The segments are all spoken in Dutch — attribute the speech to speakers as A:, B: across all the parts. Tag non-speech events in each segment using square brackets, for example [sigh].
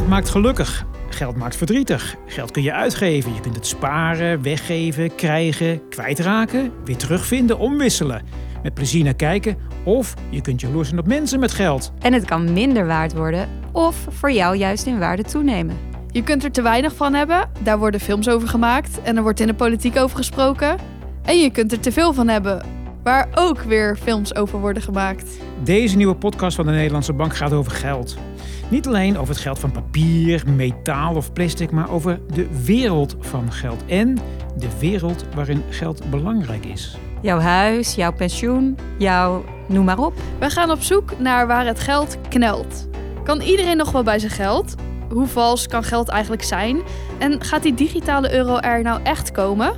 A: Geld maakt gelukkig. Geld maakt verdrietig. Geld kun je uitgeven. Je kunt het sparen, weggeven, krijgen, kwijtraken, weer terugvinden, omwisselen. Met plezier naar kijken. Of je kunt jaloers zijn op mensen met geld.
B: En het kan minder waard worden of voor jou juist in waarde toenemen.
C: Je kunt er te weinig van hebben, daar worden films over gemaakt en er wordt in de politiek over gesproken. En je kunt er te veel van hebben, waar ook weer films over worden gemaakt.
A: Deze nieuwe podcast van de Nederlandse Bank gaat over geld. Niet alleen over het geld van papier, metaal of plastic, maar over de wereld van geld en de wereld waarin geld belangrijk is.
B: Jouw huis, jouw pensioen, jouw noem maar op.
C: We gaan op zoek naar waar het geld knelt. Kan iedereen nog wel bij zijn geld? Hoe vals kan geld eigenlijk zijn? En gaat die digitale euro er nou echt komen?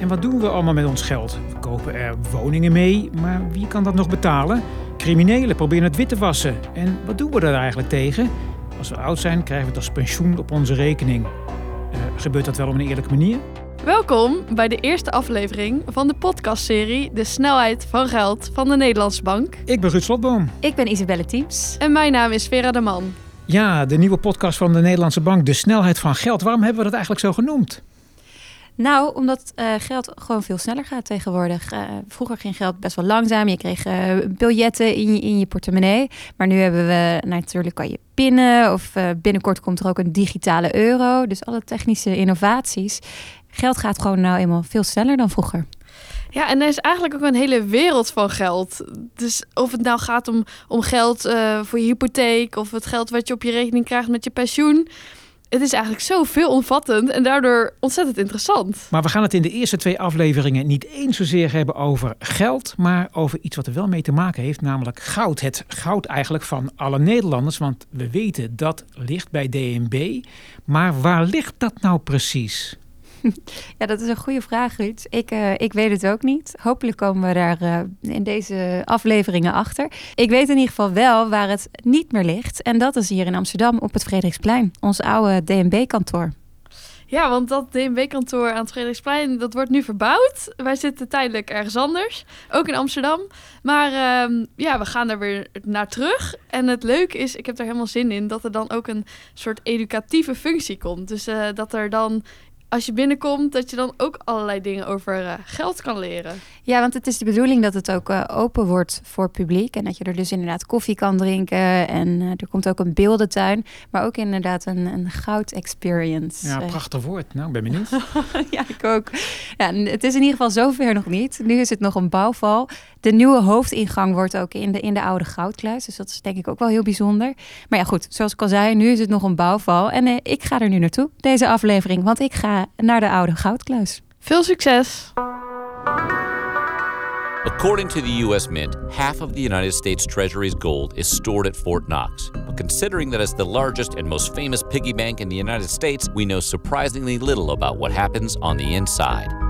A: En wat doen we allemaal met ons geld? We kopen er woningen mee, maar wie kan dat nog betalen? Criminelen proberen het wit te wassen. En wat doen we daar eigenlijk tegen? Als we oud zijn, krijgen we het als pensioen op onze rekening. Uh, gebeurt dat wel op een eerlijke manier?
C: Welkom bij de eerste aflevering van de podcastserie De Snelheid van Geld van de Nederlandse Bank.
A: Ik ben Ruud Slotboom.
B: Ik ben Isabelle Teams.
C: En mijn naam is Vera de Man.
A: Ja, de nieuwe podcast van de Nederlandse Bank, De Snelheid van Geld. Waarom hebben we dat eigenlijk zo genoemd?
B: Nou, omdat uh, geld gewoon veel sneller gaat tegenwoordig. Uh, vroeger ging geld best wel langzaam. Je kreeg uh, biljetten in je, in je portemonnee. Maar nu hebben we natuurlijk kan je pinnen. Of binnenkort komt er ook een digitale euro. Dus alle technische innovaties. Geld gaat gewoon nou eenmaal veel sneller dan vroeger.
C: Ja, en er is eigenlijk ook een hele wereld van geld. Dus of het nou gaat om, om geld voor je hypotheek... of het geld wat je op je rekening krijgt met je pensioen het is eigenlijk zo veelomvattend en daardoor ontzettend interessant.
A: Maar we gaan het in de eerste twee afleveringen niet eens zozeer hebben over geld, maar over iets wat er wel mee te maken heeft, namelijk goud. Het goud eigenlijk van alle Nederlanders, want we weten dat ligt bij DNB. Maar waar ligt dat nou precies? [laughs]
B: Ja, dat is een goede vraag, Ruud. Ik, uh, ik weet het ook niet. Hopelijk komen we daar uh, in deze afleveringen achter. Ik weet in ieder geval wel waar het niet meer ligt. En dat is hier in Amsterdam op het Frederiksplein, ons oude DNB-kantoor.
C: Ja, want dat DNB-kantoor aan het Frederiksplein, dat wordt nu verbouwd. Wij zitten tijdelijk ergens anders, ook in Amsterdam. Maar uh, ja, we gaan er weer naar terug. En het leuke is, ik heb er helemaal zin in, dat er dan ook een soort educatieve functie komt. Dus uh, dat er dan als je binnenkomt, dat je dan ook allerlei dingen over uh, geld kan leren.
B: Ja, want het is de bedoeling dat het ook uh, open wordt voor publiek. En dat je er dus inderdaad koffie kan drinken. En uh, er komt ook een beeldentuin. Maar ook inderdaad een, een goud-experience.
A: Ja, prachtig woord. Nou, ik ben benieuwd. [laughs]
B: ja, ik ook. Ja, het is in ieder geval zover nog niet. Nu is het nog een bouwval. De nieuwe hoofdingang wordt ook in de, in de oude goudkluis. Dus dat is denk ik ook wel heel bijzonder. Maar ja, goed, zoals ik al zei, nu is het nog een bouwval. En ik ga er nu naartoe, deze aflevering. Want ik ga naar de oude goudkluis.
C: Veel succes!
D: According to the US Mint, half of the United States Treasury's gold is stored at Fort Knox. But considering that it's the largest and most famous piggy bank in the United States, we know surprisingly little about what happens on the inside.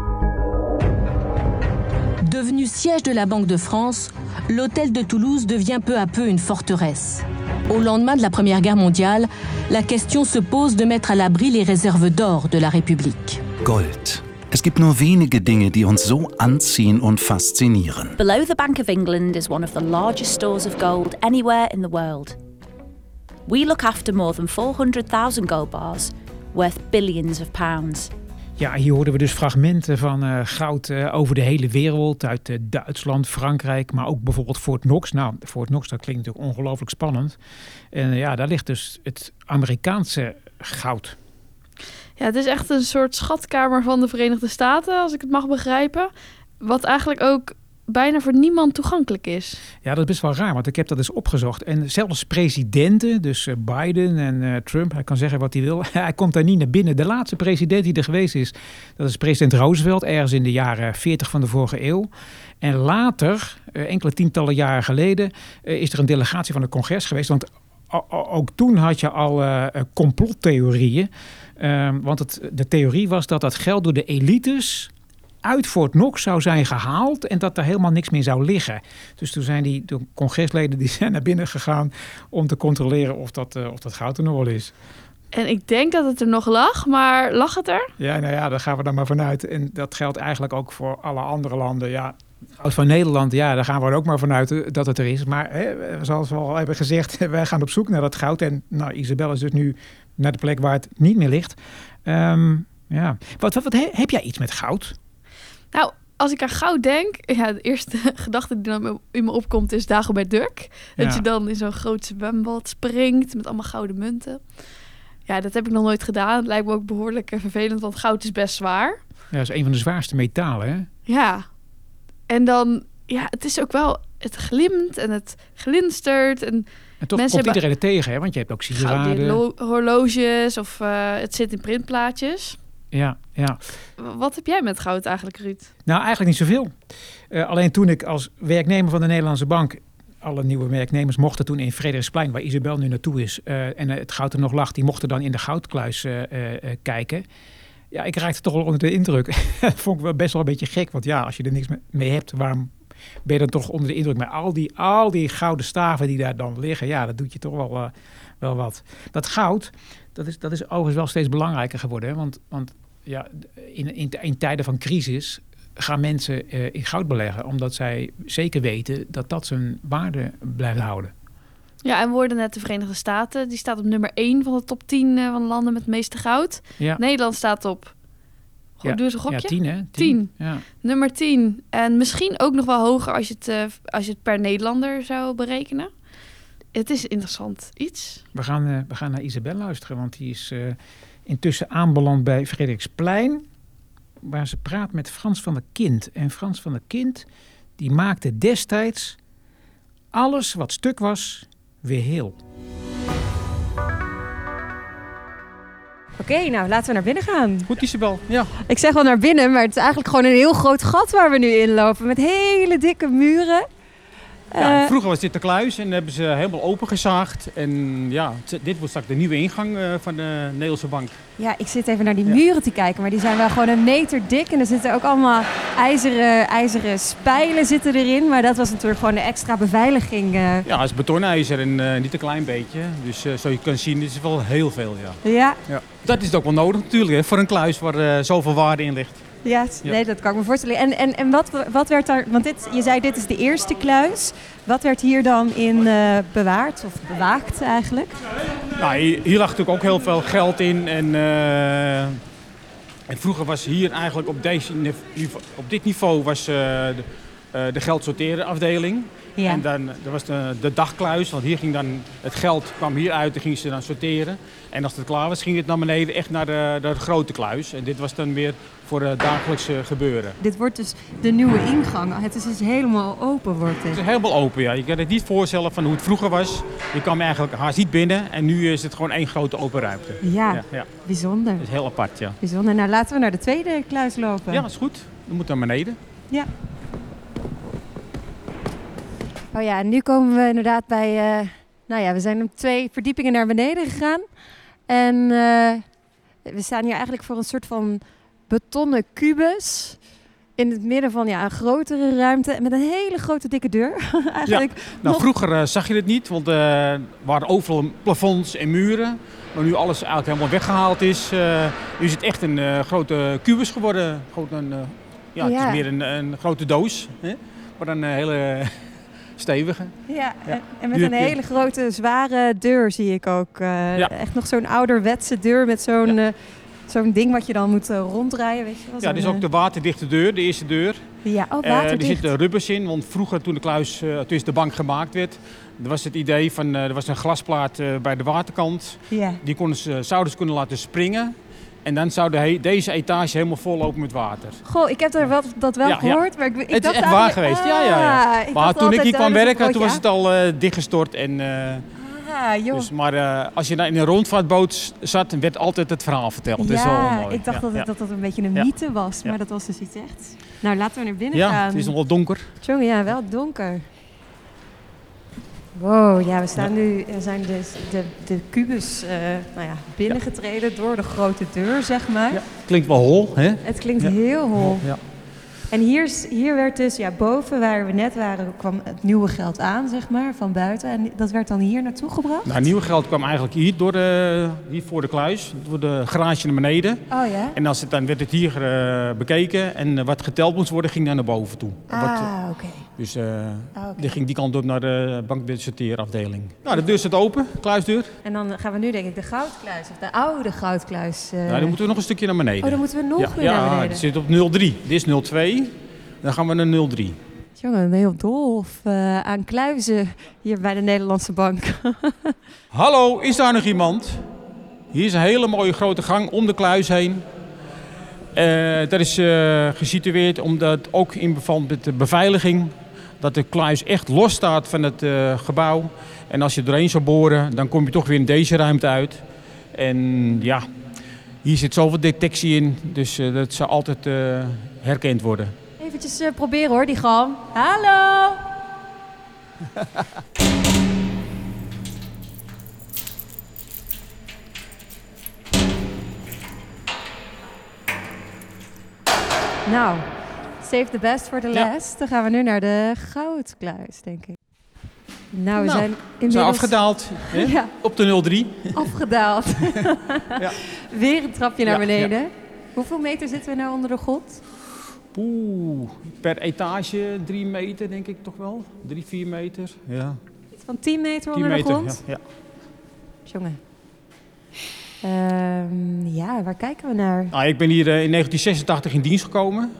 E: Devenu siège de la Banque de France, l'hôtel de Toulouse devient peu à peu une forteresse. Au lendemain de la Première Guerre mondiale, la question se pose de mettre à l'abri les réserves d'or de la République.
F: Gold. Es gibt nur wenige Dinge, die uns so anziehen und faszinieren.
G: Below the Bank of England is one of the largest stores of gold anywhere in the world. We look after more than 400,000 gold bars, worth billions of pounds.
A: Ja, hier hoorden we dus fragmenten van uh, goud uh, over de hele wereld. Uit uh, Duitsland, Frankrijk, maar ook bijvoorbeeld Fort Knox. Nou, Fort Knox, dat klinkt natuurlijk ongelooflijk spannend. En ja, daar ligt dus het Amerikaanse goud.
C: Ja, het is echt een soort schatkamer van de Verenigde Staten, als ik het mag begrijpen. Wat eigenlijk ook bijna voor niemand toegankelijk is.
A: Ja, dat is best wel raar, want ik heb dat eens opgezocht. En zelfs presidenten, dus eh, Biden en uh, Trump, hij kan zeggen wat hij wil. [laughs] hij komt daar niet naar binnen. De laatste president die er geweest is, dat is president Roosevelt, ergens in de jaren 40 van de vorige eeuw. En later, uh, enkele tientallen jaren geleden, is er een delegatie van het congres geweest. Want ook toen had je al complottheorieën. Ehm, want het, de theorie was dat dat geld door de elites uit Fort Knox zou zijn gehaald en dat er helemaal niks meer zou liggen. Dus toen zijn die de congresleden die [laughs] zijn naar binnen gegaan om te controleren of dat, uh, of dat goud er nog wel is.
C: En ik denk dat het er nog lag, maar lag het er?
A: Ja, nou ja, daar gaan we dan maar vanuit. En dat geldt eigenlijk ook voor alle andere landen. Ja, van Nederland, ja, daar gaan we er ook maar vanuit eh, dat het er is. Maar hè, zoals we al hebben gezegd, [laughs] wij gaan op zoek naar dat goud. En nou, Isabel is dus nu naar de plek waar het niet meer ligt. Ehm, ja. Wat, wat, wat, he- heb jij iets met goud?
C: Nou, als ik aan goud denk, ja, de eerste [laughs] gedachte die dan in me opkomt is Dagobert Duck. Dat
A: Ja.
C: je dan in zo'n groot zwembad springt met allemaal gouden munten. Ja, dat heb ik nog nooit gedaan. Het lijkt me ook behoorlijk eh, vervelend, want goud is best zwaar.
A: Ja, dat is een van de zwaarste metalen, hè?
C: Ja. En dan, ja, het is ook wel, het glimt en het glinstert. En
A: En toch
C: Mensen
A: komt iedereen er tegen, hè? Want je hebt ook sieraden.
C: lo- horloges of eh, het zit in printplaatjes.
A: Ja, ja.
C: Wat heb jij met goud eigenlijk, Ruud?
A: Nou, eigenlijk niet zoveel. Eh, alleen toen ik als werknemer van de Nederlandse Bank... alle nieuwe werknemers mochten toen in Frederiksplein... waar Isabel nu naartoe is... eh, en eh, het goud er nog lag... die mochten dan in de goudkluis kijken. Ja, ik raakte toch wel onder de indruk. dat [laughs] vond ik wel best wel een beetje gek. Want ja, als je er niks me- mee hebt... waarom ben je dan toch onder de indruk? Maar al die, al die gouden staven die daar dan liggen... ja, dat doet je toch wel, wel wat. Dat goud, dat is, dat is overigens wel steeds belangrijker geworden. Hè? Want, want ja, in, in, in tijden van crisis gaan mensen eh, in goud beleggen, omdat zij zeker weten dat dat zijn waarde blijft houden.
C: Ja, en we hoorden net de Verenigde Staten. Die staat op nummer 1 van de top 10 eh, van de landen met het meeste goud.
A: Ja,
C: Nederland staat op...
A: Ja,
C: Doe eens een
A: ja
C: gokje.
A: tien hè?
C: Tien.
A: Ja.
C: Nummer 10. En misschien ook nog wel hoger als je het, eh, als je het per Nederlander zou berekenen. Het is interessant iets.
A: We, gaan, we gaan naar Isabel luisteren, want die is intussen aanbeland bij Frederiksplein, waar ze praat met Frans van der Kind. En Frans van der Kind, die maakte destijds alles wat stuk was, weer heel.
B: Oké, nou laten we naar binnen gaan.
H: Goed, Isabel. Ja.
B: Ik zeg wel naar binnen, maar het is eigenlijk gewoon een heel groot gat waar we nu inlopen. Met hele dikke muren.
H: Ja
B: Eh,
H: vroeger was dit de kluis en hebben ze helemaal opengezaagd. En ja, dit wordt straks de nieuwe ingang eh, van de Nederlandse Bank.
B: ja, ik zit even naar die
H: Ja.
B: muren te kijken, maar die zijn wel gewoon een meter dik. En er zitten ook allemaal ijzeren, ijzeren spijlen zitten erin. Maar dat was natuurlijk gewoon de extra beveiliging. eh.
H: Ja, het is betonijzer en niet een klein beetje. Dus eh, zoals je kan zien, is het wel heel veel, ja.
B: ja,
H: ja. Dat is ook wel nodig natuurlijk, hè, voor een kluis waar zoveel waarde in ligt.
B: Ja, nee, dat kan ik me voorstellen. En, en, en wat, wat werd daar, want dit, je zei dit is de eerste kluis. Wat werd hier dan in eh, bewaard of bewaakt eigenlijk?
H: Nou, hier, hier lag natuurlijk ook heel veel geld in. En, eh, en vroeger was hier eigenlijk op, deze op dit niveau was, de, eh, de geldsorteren afdeling.
B: Ja.
H: En dan dat was de, de dagkluis, want hier ging dan het geld kwam hier uit en gingen ze dan sorteren. En als het klaar was, ging het naar beneden echt naar de, de grote kluis. En dit was dan weer voor het dagelijkse gebeuren.
B: Dit wordt dus de nieuwe ingang. Het is dus helemaal open wordt
H: Het
B: dit.
H: is helemaal open, ja. Je kan het niet voorstellen van hoe het vroeger was. Je kwam eigenlijk haast niet binnen en nu is het gewoon één grote open ruimte.
B: Ja,
H: Ja, ja.
B: bijzonder.
H: Dat is heel apart, ja.
B: Bijzonder. Nou, laten we naar de tweede kluis lopen.
H: Ja, dat is goed. Dan moet naar beneden.
B: Ja. Oh ja, en nu komen we inderdaad bij... eh, nou ja, we zijn om twee verdiepingen naar beneden gegaan. En eh, we staan hier eigenlijk voor een soort van betonnen kubus. In het midden van ja, een grotere ruimte. Met een hele grote dikke deur. [laughs] eigenlijk
H: Nou,
B: nog-
H: vroeger eh, zag je het niet, want er waren overal plafonds en muren. Maar nu alles eigenlijk helemaal weggehaald is, nu is het echt een grote kubus geworden. Gewoon een, eh, ja, Het
B: Ja.
H: is meer een, een grote doos, hè? maar een eh, hele stevige.
B: Ja,
H: Ja.
B: En, met een hele grote, zware deur zie ik ook. eh,
H: Ja.
B: Echt nog zo'n ouderwetse deur met zo'n eh, zo'n ding wat je dan moet eh, ronddraaien, weet je wel.
H: Ja, dit is ook de waterdichte deur, de eerste deur.
B: Ja, oh,
H: Eh, er
B: waterdicht.
H: zitten rubbers in, want vroeger toen de kluis, toen de bank gemaakt werd, er was het idee van, er was een glasplaat bij de waterkant.
B: Ja.
H: Die konden ze, zouden ze kunnen laten springen. En dan zou de he- deze etage helemaal vol lopen met water.
B: Goh, ik heb daar wat, dat wel
H: Ja, ja.
B: gehoord, maar ik, ik
H: het is
B: dacht
H: echt waar geweest, ja, ja, ja.
B: Ah,
H: maar toen ik hier kwam
B: is
H: werken, toen was het al eh, dichtgestort. En, eh,
B: Ah, joh.
H: dus, maar eh, als je dan in een rondvaartboot zat, werd altijd het verhaal verteld. dat is wel
B: ja,
H: mooi.
B: ik dacht
H: Ja,
B: dat,
H: ja.
B: dat dat een beetje een
H: Ja.
B: mythe was,
H: Ja.
B: maar dat was dus iets echt. Nou, laten we naar binnen
H: Ja,
B: gaan.
H: het is nog wel donker.
B: Jongen, ja, wel donker. Wow, ja, we staan nu, we zijn dus de, de kubus eh, nou ja, binnengetreden door de grote deur, zeg maar.
H: Ja. Klinkt wel hol, hè?
B: Het klinkt heel hol.
H: Ja.
B: En hier, is- hier werd dus, ja, boven waar we net waren, kwam het nieuwe geld aan, zeg maar, van buiten. En dat werd dan hier naartoe gebracht?
H: Nou, nieuw geld kwam eigenlijk hier, door de, hier voor de kluis, door de garage naar beneden.
B: Oh ja?
H: En als het, dan werd het hier eh, bekeken en eh, wat geteld moest worden, ging dan naar boven toe.
B: Ah, oké.
H: Dus
B: oké.
H: die ging die kant op naar de bankbudgetteerafdeling. Nou, de deur staat open, kluisdeur.
B: En dan gaan we nu denk ik de goudkluis, of de oude goudkluis. eh,
H: Nou, dan moeten we nog een stukje naar beneden.
B: Oh, dan moeten we nog
H: ja,
B: weer
H: ja,
B: naar beneden.
H: het zit op 03. Dit is 02. Dan gaan we naar 03.
B: Jongen, ik ben heel dol of, eh, aan kluizen hier bij de Nederlandse Bank. [laughs]
H: Hallo, is daar nog iemand? Hier is een hele mooie grote gang om de kluis heen. Eh, dat is eh, gesitueerd omdat ook in verband met de beveiliging... dat de kluis echt los staat van het eh, gebouw. En als je doorheen zou boren, dan kom je toch weer in deze ruimte uit. En ja, hier zit zoveel detectie in, dus eh, dat zou altijd eh, herkend worden.
B: Eventjes proberen hoor, die galm. Hallo! [laughs] Nou, save the best voor de
H: Ja.
B: les. Dan gaan we nu naar de goudkluis, denk ik. Nou, we
H: Nou,
B: zijn inmiddels
H: zijn afgedaald hè? [laughs]
B: Ja.
H: op de 03.
B: afgedaald. [laughs]
H: Ja.
B: Weer een trapje naar
H: Ja,
B: beneden. Hoeveel meter zitten we nou onder de grond?
H: Oeh, per etage drie meter denk ik toch wel. Drie, vier meter. Ja,
B: Iets van 10 meter
H: tien
B: onder
H: meter.
B: de grond?
H: Ja, ja.
B: Jongen. Ehm, ja, waar kijken we naar?
H: Nou, ik ben hier eh, in 1986 in dienst gekomen.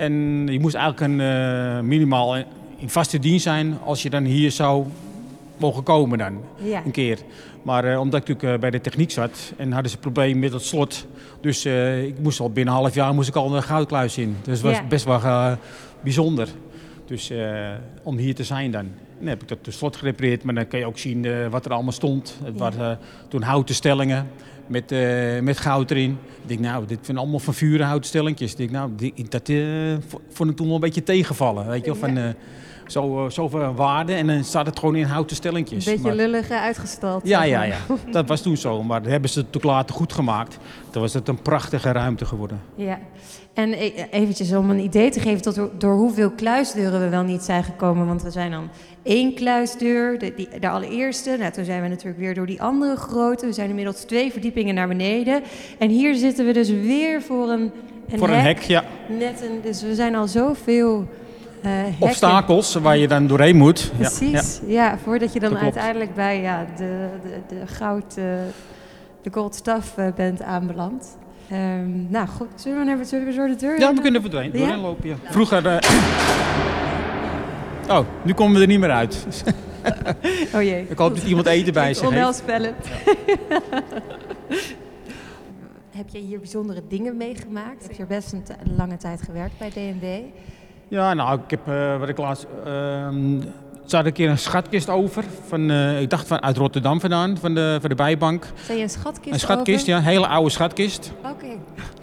H: En je moest eigenlijk een, eh, minimaal in vaste dienst zijn als je dan hier zou mogen komen dan.
B: Ja.
H: Een keer. Maar eh, omdat ik natuurlijk eh, bij de techniek zat en hadden ze een probleem met het slot. Dus ik moest al binnen een half jaar moest ik al een goudkluis in. Dus dat was
B: Ja.
H: best wel bijzonder. Dus om hier te zijn dan. Dan heb ik dat de slot gerepareerd, maar dan kan je ook zien wat er allemaal stond. Het
B: Ja.
H: waren toen houten stellingen met, eh, met goud erin. Ik denk, nou, dit zijn allemaal van vuren houten stellingjes. Ik denk, nou, die- dat vo- vond ik toen wel een beetje tegenvallen. Weet je, wel, van, eh, zo, zoveel waarde en dan staat het gewoon in houten
B: Een
H: stellingjes.
B: beetje
H: Maar-
B: lullig uitgestald.
H: ja, ja, ja. Dat was toen zo. Maar dat hebben ze het ook later goed gemaakt. Toen was het een prachtige ruimte geworden.
B: Ja. En e- eventjes om een idee te geven tot door, door hoeveel kluisdeuren we wel niet zijn gekomen. Want we zijn dan één kluisdeur, de, die, de allereerste. Nou, toen zijn we natuurlijk weer door die andere grote. We zijn inmiddels twee verdiepingen naar beneden. En hier zitten we dus weer voor een, een
H: Voor een hek, ja.
B: Net een, dus we zijn al zoveel hekken.
H: Obstakels waar je dan doorheen moet. Ja,
B: Precies, ja, voordat je dan uiteindelijk bij ja, de, de, de goud, eh, de gold stuff eh, bent aanbeland. Ehm, nou goed, zullen we, naar, zullen we door de deur?
H: Ja, we kunnen er doorheen,
B: Ja?
H: lopen. Ja. Vroeger... eh, Oh, nu komen we er niet meer uit. [laughs]
B: Oh jee.
H: Ik hoop dat iemand eten bij zich heeft.
B: Onheilspellend. [laughs] Heb jij hier bijzondere dingen meegemaakt? Heb je er best een lange tijd gewerkt bij D&D?
H: Ja, nou, ik heb eh, wat ik laatst. ehm zat een keer een schatkist over. Van, eh, ik dacht van uit Rotterdam vandaan, van de, van de bijbank.
B: Zijn je een schatkist
H: Een schatkist, ja, een hele oude schatkist.
B: Oké.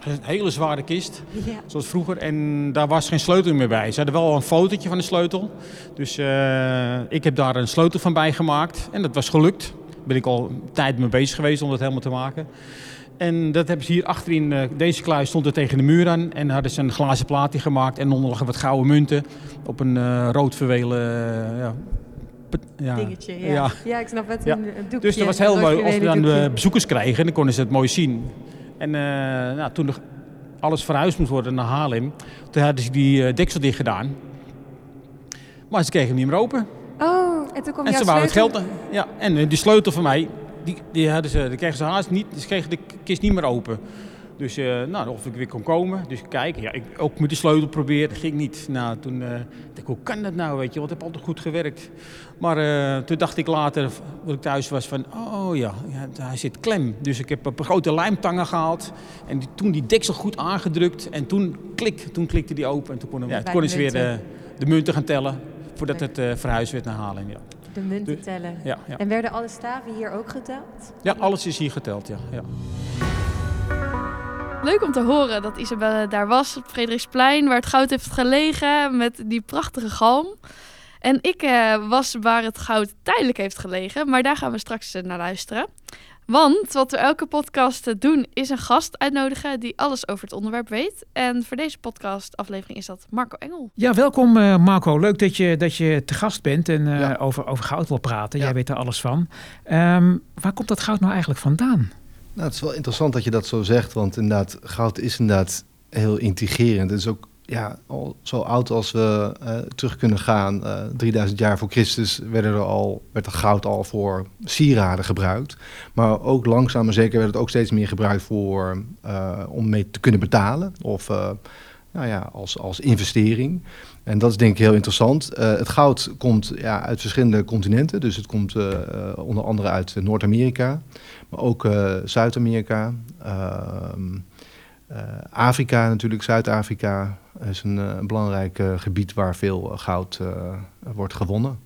H: Een hele zware kist,
B: Ja.
H: zoals vroeger. En daar was geen sleutel meer bij. Ze hadden wel een fotootje van de sleutel. Dus eh, ik heb daar een sleutel van bijgemaakt. En dat was gelukt. Daar ben ik al een tijd mee bezig geweest om dat helemaal te maken. En dat hebben ze hier achterin, eh, deze kluis stond er tegen de muur aan. En hadden ze een glazen plaatje gemaakt en onder wat gouden munten. Op een eh, rood verwelen eh, ja, ja,
B: Dingetje, ja. Ja, ik snap het.
H: Ja.
B: Een, doekje.
H: Dus dat was heel mooi als we dan
B: doekje.
H: bezoekers kregen. Dan konden ze het mooi zien. En nou, toen alles verhuisd moest worden naar Haarlem, toen hadden ze die deksel dicht gedaan. Maar ze kregen hem niet meer open.
B: Oh, en toen kwam
H: En
B: jouw
H: ze wouden het geld. Ja, en die sleutel van mij, die, die, hadden ze, die kregen ze haast niet. Ze kregen de kist niet meer open. Dus eh, nou, of ik weer kon komen. Dus kijken. Ja, ik ook met die sleutel proberen. Dat ging niet. Nou, toen eh, dacht ik, hoe kan dat nou? Weet je, want het heeft altijd goed gewerkt. Maar eh, toen dacht ik later, toen ik thuis was, van oh ja, ja, hij zit klem. Dus ik heb een grote lijmtangen gehaald. En die, toen die deksel goed aangedrukt. En toen klik, toen klikte die open. En toen konden, ja, konden
B: de
H: ze weer de,
B: munten.
H: de munten gaan tellen. Voordat het eh, verhuisd werd naar Haarlem. Ja.
B: De munten
H: De-
B: tellen.
H: Ja, ja.
B: En werden alle staven hier ook geteld?
H: ja, alles is hier geteld. Ja, ja.
C: Leuk om te horen dat Isabelle daar was op Frederiksplein, waar het goud heeft gelegen met die prachtige galm. En ik eh, was waar het goud tijdelijk heeft gelegen, maar daar gaan we straks eh, naar luisteren. Want wat we elke podcast eh, doen, is een gast uitnodigen die alles over het onderwerp weet. En voor deze podcast aflevering is dat Marco Engel.
A: Ja, welkom uh, Marco. Leuk dat je, dat je te gast bent en uh,
I: Ja.
A: over, over goud wil praten.
I: Ja.
A: Jij weet er alles van. Ehm, waar komt dat goud nou eigenlijk vandaan?
I: Nou, het is wel interessant dat je dat zo zegt, want inderdaad, goud is inderdaad heel intrigerend. Het is ook ja, al zo oud als we eh, terug kunnen gaan. eh 3000 jaar voor Christus werden er al, werd er goud al voor sieraden gebruikt. Maar ook langzaam maar zeker werd het ook steeds meer gebruikt voor, eh, om mee te kunnen betalen. Of eh, nou ja, als, als investering. En dat is denk ik heel interessant. Eh, het goud komt ja, uit verschillende continenten. Dus het komt eh, eh, onder andere uit eh, Noord-Amerika, maar ook eh, Zuid-Amerika. Ehm, eh, Afrika natuurlijk, Zuid-Afrika is een eh, belangrijk eh, gebied waar veel eh, goud eh, wordt gewonnen.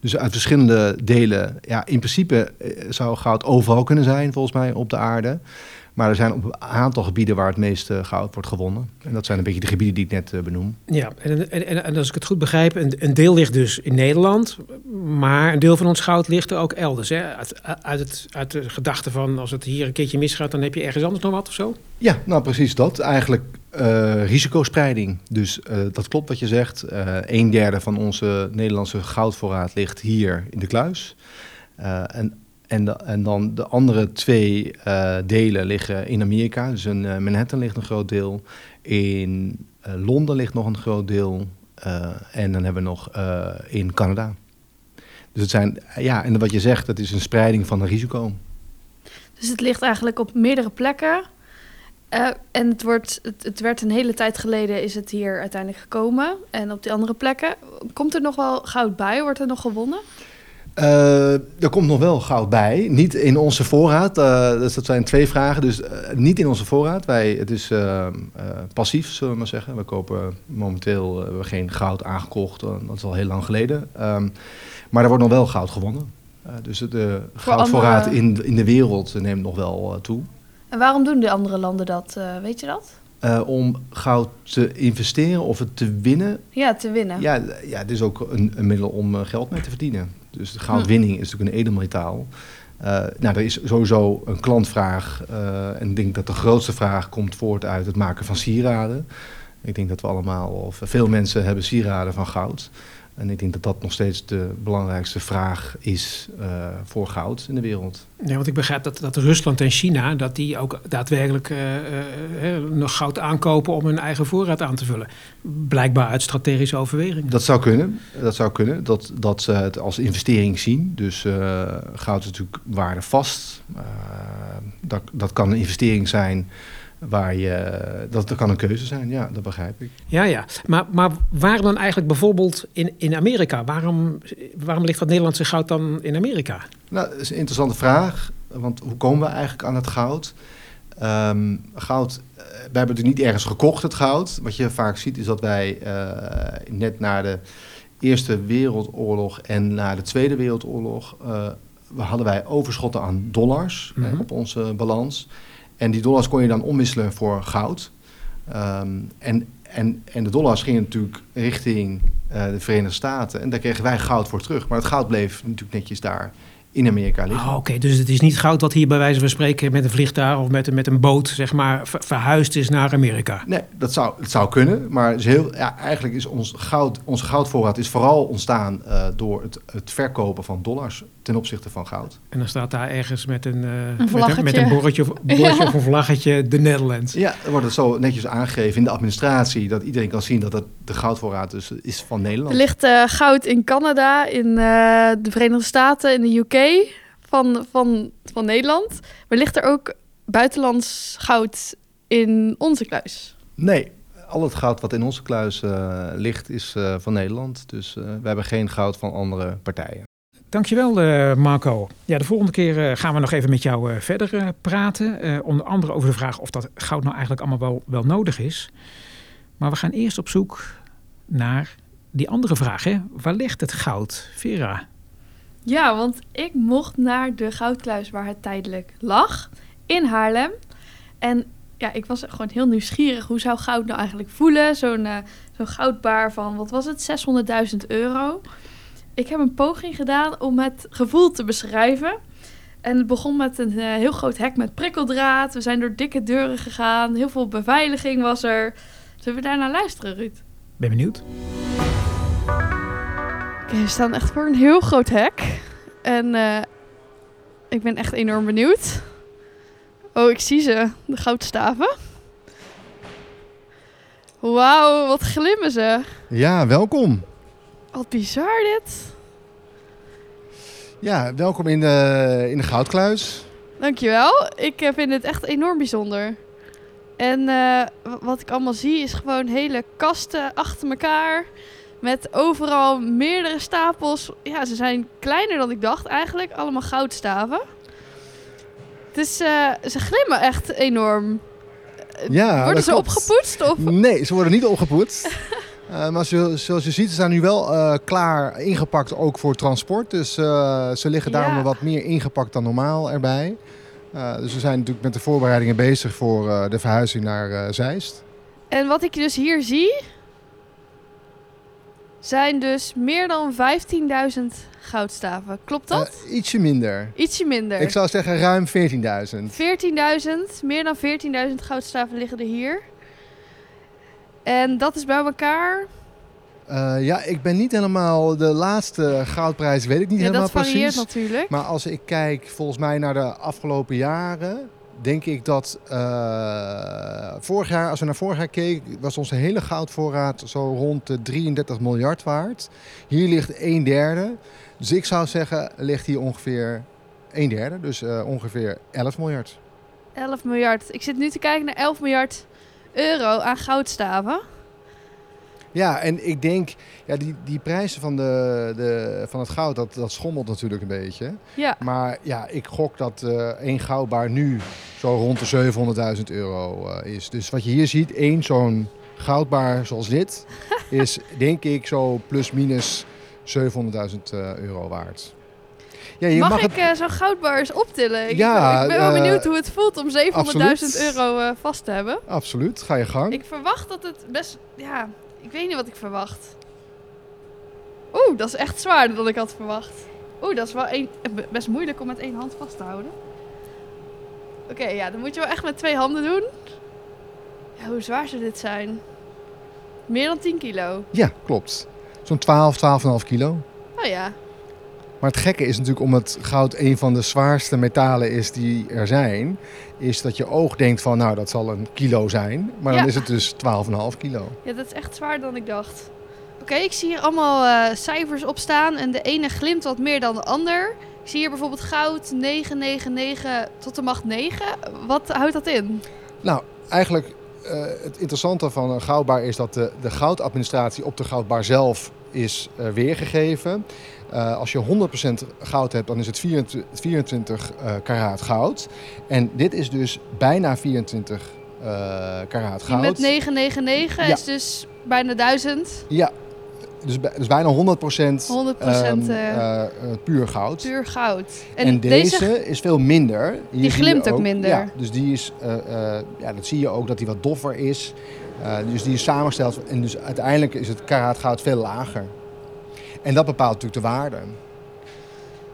I: Dus uit verschillende delen, ja, in principe eh, zou goud overal kunnen zijn volgens mij op de aarde. Maar er zijn op een aantal gebieden waar het meeste goud wordt gewonnen. En dat zijn een beetje de gebieden die ik net eh, benoem.
A: Ja, en, en, en, en als ik het goed begrijp, een, een deel ligt dus in Nederland. Maar een deel van ons goud ligt er ook elders. Hè? Uit, uit, het, uit de gedachte van als het hier een keertje misgaat, dan heb je ergens anders nog wat of zo?
I: Ja, nou precies dat. Eigenlijk eh, risicospreiding. Dus eh, dat klopt wat je zegt. Eh een derde van onze Nederlandse goudvoorraad ligt hier in de kluis. Eh, en, en, en dan de andere twee eh, delen liggen in Amerika. Dus in eh, Manhattan ligt een groot deel. In eh, Londen ligt nog een groot deel. En dan hebben we nog in Canada. Dus het zijn, ja, en wat je zegt, dat is een spreiding van een risico.
C: Dus het ligt eigenlijk op meerdere plekken. En het, wordt, het, het werd een hele tijd geleden is het hier uiteindelijk gekomen. En op die andere plekken. Komt er nog wel goud bij? Wordt er nog gewonnen?
I: Eh, er komt nog wel goud bij. Niet in onze voorraad. eh, dus dat zijn twee vragen. Dus eh, niet in onze voorraad. Wij, het is passief, zullen we maar zeggen. We kopen momenteel we geen goud aangekocht. dat is al heel lang geleden. Ehm, maar er wordt nog wel goud gewonnen. Dus de
C: Voor
I: goudvoorraad
C: andere-
I: in, in de wereld neemt nog wel toe.
C: En waarom doen de andere landen dat? weet je dat?
I: Om goud te investeren of het te winnen,
C: Ja, te winnen.
I: Ja, ja het is ook een, een middel om geld mee te verdienen. Dus de goudwinning is natuurlijk een edelmetaal. Eh, nou, er is sowieso een klantvraag. eh, en ik denk dat de grootste vraag komt voort uit het maken van sieraden. Ik denk dat we allemaal, of veel mensen hebben sieraden van goud. En ik denk dat dat nog steeds de belangrijkste vraag is eh, voor goud in de wereld.
A: Ja, want ik begrijp dat, dat Rusland en China, dat die ook daadwerkelijk eh, eh, nog goud aankopen om hun eigen voorraad aan te vullen. Blijkbaar uit strategische overwegingen.
I: Dat zou kunnen. Dat zou kunnen. Dat, dat ze het als investering zien. Dus goud is natuurlijk waardevast. Dat, dat kan een investering zijn waar je. Dat, dat kan een keuze zijn, ja, dat begrijp ik.
A: Ja, ja. Maar, maar waarom dan eigenlijk bijvoorbeeld in, in Amerika? Waarom, waarom ligt dat Nederlandse goud dan in Amerika?
I: Nou, dat is een interessante vraag. Want hoe komen we eigenlijk aan het goud? Ehm, goud, eh, wij hebben het niet ergens gekocht, het goud. Wat je vaak ziet is dat wij eh, net na de Eerste Wereldoorlog en na de Tweede Wereldoorlog... eh, hadden wij overschotten aan dollars
A: Mhm.
I: op onze balans. En die dollars kon je dan omwisselen voor goud. Ehm, en, en, en de dollars gingen natuurlijk richting eh, de Verenigde Staten. En daar kregen wij goud voor terug. Maar het goud bleef natuurlijk netjes daar in Amerika liggen.
A: Oh, Oké, dus het is niet goud dat hier bij wijze van spreken met een vliegtuig of met, een- met een boot zeg maar, ver- verhuisd is naar Amerika.
I: Nee, dat zou, het zou kunnen. Maar het is heel, ja, eigenlijk is ons goud, onze goudvoorraad is vooral ontstaan eh, door het, het verkopen van dollars ten opzichte van goud.
A: En dan staat daar ergens met een, eh, met een,
C: vlaggetje.
A: met een bordje, of, [laughs] bordje of een vlaggetje de Netherlands.
I: Ja, dan wordt het zo netjes aangegeven in de administratie dat iedereen kan zien dat het, de goudvoorraad dus is van
C: Er
I: Nederland.
C: ligt eh, goud in Canada, in eh, de Verenigde Staten, in de UK van, van, van Nederland. Maar ligt er ook buitenlands goud in onze kluis?
I: Nee, al het goud wat in onze kluis eh, ligt is eh, van Nederland. Dus eh, we hebben geen goud van andere partijen.
A: Dankjewel eh, Marco. Ja, de volgende keer eh, gaan we nog even met jou eh, verder eh, praten. Eh, onder andere over de vraag of dat goud nou eigenlijk allemaal wel, wel nodig is. Maar we gaan eerst op zoek naar die andere vraag. Hè? Waar ligt het goud, Vera?
C: Ja, want ik mocht naar de goudkluis waar het tijdelijk lag, in Haarlem. En ja, ik was gewoon heel nieuwsgierig. Hoe zou goud nou eigenlijk voelen? Zo'n eh, goudbaar van, wat was het, 600.000 euro. Ik heb een poging gedaan om het gevoel te beschrijven. En het begon met een eh, heel groot hek met prikkeldraad. We zijn door dikke deuren gegaan. Heel veel beveiliging was er. Zullen we daar naar luisteren, Ruud?
A: Ben benieuwd.
C: We staan echt voor een heel groot hek. En eh, ik ben echt enorm benieuwd. Oh, ik zie ze. De goudstaven. Wauw, wat glimmen ze.
I: Ja, welkom.
C: Wat bizar dit.
I: Ja, welkom in de, in de Goudkluis.
C: Dankjewel. Ik eh, vind het echt enorm bijzonder. En eh, wat ik allemaal zie is gewoon hele kasten achter elkaar. Met overal meerdere stapels. Ja, ze zijn kleiner dan ik dacht eigenlijk. Allemaal goudstaven. Dus eh, ze glimmen echt enorm.
I: Ja,
C: Worden ze
I: klopt.
C: opgepoetst? Of?
I: Nee, ze worden niet opgepoetst. [laughs] Eh, maar zo- zoals je ziet, ze zijn nu wel eh, klaar ingepakt ook voor transport. Dus eh, ze liggen daarom
C: Ja.
I: wat meer ingepakt dan normaal erbij. Eh, dus we zijn natuurlijk met de voorbereidingen bezig voor eh, de verhuizing naar eh, Zeist.
C: En wat ik dus hier zie, zijn dus meer dan 15.000 goudstaven. Klopt dat?
I: Eh, ietsje minder.
C: Ietsje minder.
I: Ik zou zeggen ruim 14.000.
C: 14.000, meer dan 14.000 goudstaven liggen er hier. En dat is bij elkaar.
I: Eh, ja, ik ben niet helemaal... De laatste goudprijs weet ik niet
C: Ja,
I: helemaal
C: dat varieert
I: precies.
C: natuurlijk.
I: Maar als ik kijk volgens mij naar de afgelopen jaren... denk ik dat eh, vorig jaar, als we naar vorig jaar keken... was onze hele goudvoorraad zo rond de 33 miljard waard. Hier ligt een derde. Dus ik zou zeggen, ligt hier ongeveer een derde. Dus eh, ongeveer 11 miljard.
C: 11 miljard. Ik zit nu te kijken naar 11 miljard euro aan goudstaven.
I: Ja, en ik denk, ja, die, die prijzen van, de, de, van het goud, dat, dat schommelt natuurlijk een beetje.
C: Ja.
I: Maar ja, ik gok dat eh één goudbaar nu zo rond de 700.000 euro eh, is. Dus wat je hier ziet, één zo'n goudbaar zoals dit, [laughs] is denk ik zo plus minus 700.000 eh, euro waard. Ja, je
C: mag,
I: mag,
C: ik
I: het...
C: zo'n goudbar eens optillen? Ik,
I: Ja,
C: ik ben wel benieuwd hoe het voelt om 700.000
I: absoluut.
C: euro vast te hebben.
I: Absoluut, ga je gang.
C: Ik verwacht dat het best... Ja, ik weet niet wat ik verwacht. Oeh, dat is echt zwaarder dan ik had verwacht. Oeh, dat is wel een, best moeilijk om met één hand vast te houden. Oké, ja, dan moet je wel echt met twee handen doen. Ja, hoe zwaar zou dit zijn? Meer dan 10 kilo.
I: Ja, klopt. Zo'n 12, 12,5 kilo.
C: Oh ja.
I: Maar het gekke is natuurlijk, omdat goud een van de zwaarste metalen is die er zijn, is dat je oog denkt van, nou, dat zal een kilo zijn. Maar dan is het dus 12,5 kilo.
C: Ja, dat is echt zwaarder dan ik dacht. Oké, ik zie hier allemaal eh, cijfers op staan en de ene glimt wat meer dan de ander. Ik zie hier bijvoorbeeld goud 999 tot de macht 9. Wat houdt dat in?
I: Nou, eigenlijk eh, het interessante van een goudbaar is dat de, de goudadministratie op de goudbaar zelf is eh, weergegeven. Eh, als je 100% goud hebt, dan is het 24, 24 eh, karaat goud. En dit is dus bijna 24 eh karaat
C: Die
I: goud.
C: met 999
I: Ja.
C: is dus bijna 1000.
I: Ja, dus, dus bijna 100%,
C: 100%
I: ehm,
C: eh,
I: eh, eh, puur goud.
C: Puur goud.
I: En, deze, is veel minder. Hier
C: Die glimt ook minder.
I: Ja, dus die is, ja, dat zie je ook dat die wat doffer is. Dus die is samengesteld en dus uiteindelijk is het karaat goud veel lager. En dat bepaalt natuurlijk de waarde.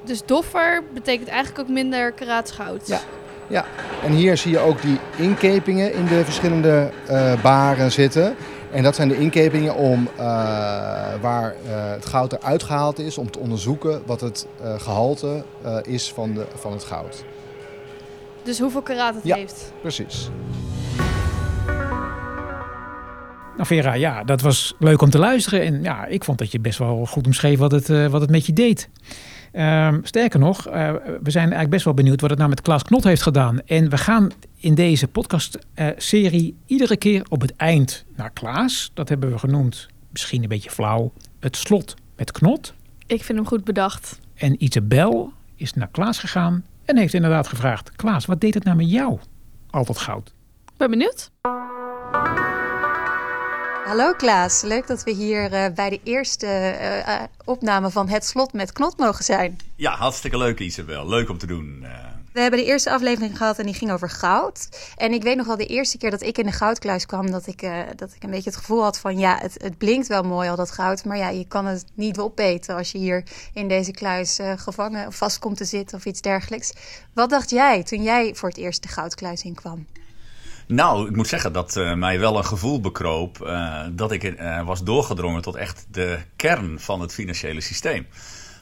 C: Dus doffer betekent eigenlijk ook minder karaats goud.
I: Ja. Ja, en hier zie je ook die inkepingen in de verschillende eh, baren zitten. En dat zijn de inkepingen om, eh, waar eh, het goud eruit gehaald is, om te onderzoeken wat het eh, gehalte eh, is van, de, van het goud.
C: Dus hoeveel karaat het
I: Ja.
C: heeft.
I: Precies.
A: Nou Vera, ja, dat was leuk om te luisteren. En ja, ik vond dat je best wel goed omschreef wat het, eh, wat het met je deed. Ehm, sterker nog, eh, we zijn eigenlijk best wel benieuwd wat het nou met Klaas Knot heeft gedaan. En we gaan in deze podcast-serie iedere keer op het eind naar Klaas. Dat hebben we genoemd, misschien een beetje flauw, het slot met Knot.
C: Ik vind hem goed bedacht.
A: En Isabel is naar Klaas gegaan en heeft inderdaad gevraagd... Klaas, wat deed het nou met jou, al dat goud?
C: Ik ben benieuwd.
J: Hallo Klaas, leuk dat we hier eh, bij de eerste eh, eh, opname van Het Slot met Knot mogen zijn.
K: Ja, hartstikke leuk Isabel. Leuk om te doen.
J: We hebben de eerste aflevering gehad en die ging over goud. En ik weet nog wel de eerste keer dat ik in de goudkluis kwam, dat ik, dat ik een beetje het gevoel had van ja, het, het blinkt wel mooi al dat goud. Maar ja, je kan het niet opeten als je hier in deze kluis gevangen of vast komt te zitten of iets dergelijks. Wat dacht jij toen jij voor het eerst de goudkluis inkwam?
K: Nou, ik moet zeggen dat uh, mij wel een gevoel bekroop uh, dat ik uh, was doorgedrongen tot echt de kern van het financiële systeem.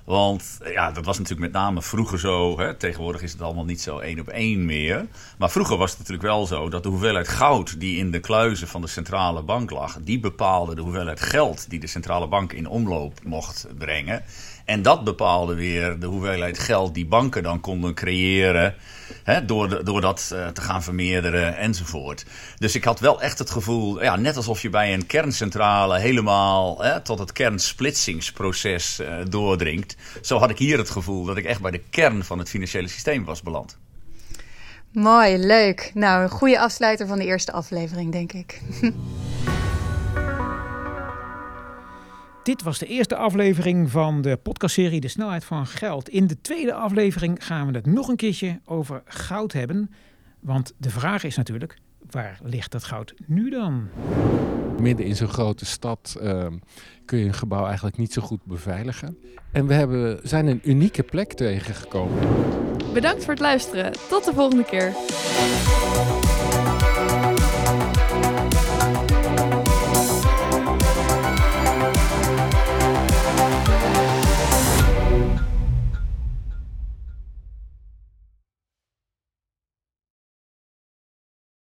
K: Want ja, dat was natuurlijk met name vroeger zo. Hè, tegenwoordig is het allemaal niet zo één op één meer. Maar vroeger was het natuurlijk wel zo dat de hoeveelheid goud die in de kluizen van de centrale bank lag, die bepaalde de hoeveelheid geld die de centrale bank in omloop mocht brengen. En dat bepaalde weer de hoeveelheid geld die banken dan konden creëren. Hè, door, door dat uh, te gaan vermeerderen enzovoort. Dus ik had wel echt het gevoel, ja, net alsof je bij een kerncentrale helemaal hè, tot het kernsplitsingsproces uh, doordringt. Zo had ik hier het gevoel dat ik echt bij de kern van het financiële systeem was beland.
J: Mooi, leuk. Nou, een goede afsluiter van de eerste aflevering, denk ik. [laughs]
A: Dit was de eerste aflevering van de podcastserie De Snelheid van Geld. In de tweede aflevering gaan we het nog een keertje over goud hebben. Want de vraag is natuurlijk, waar ligt dat goud nu dan?
L: Midden in zo'n grote stad uh, kun je een gebouw eigenlijk niet zo goed beveiligen. En we hebben, zijn een unieke plek tegengekomen.
C: Bedankt voor het luisteren. Tot de volgende keer.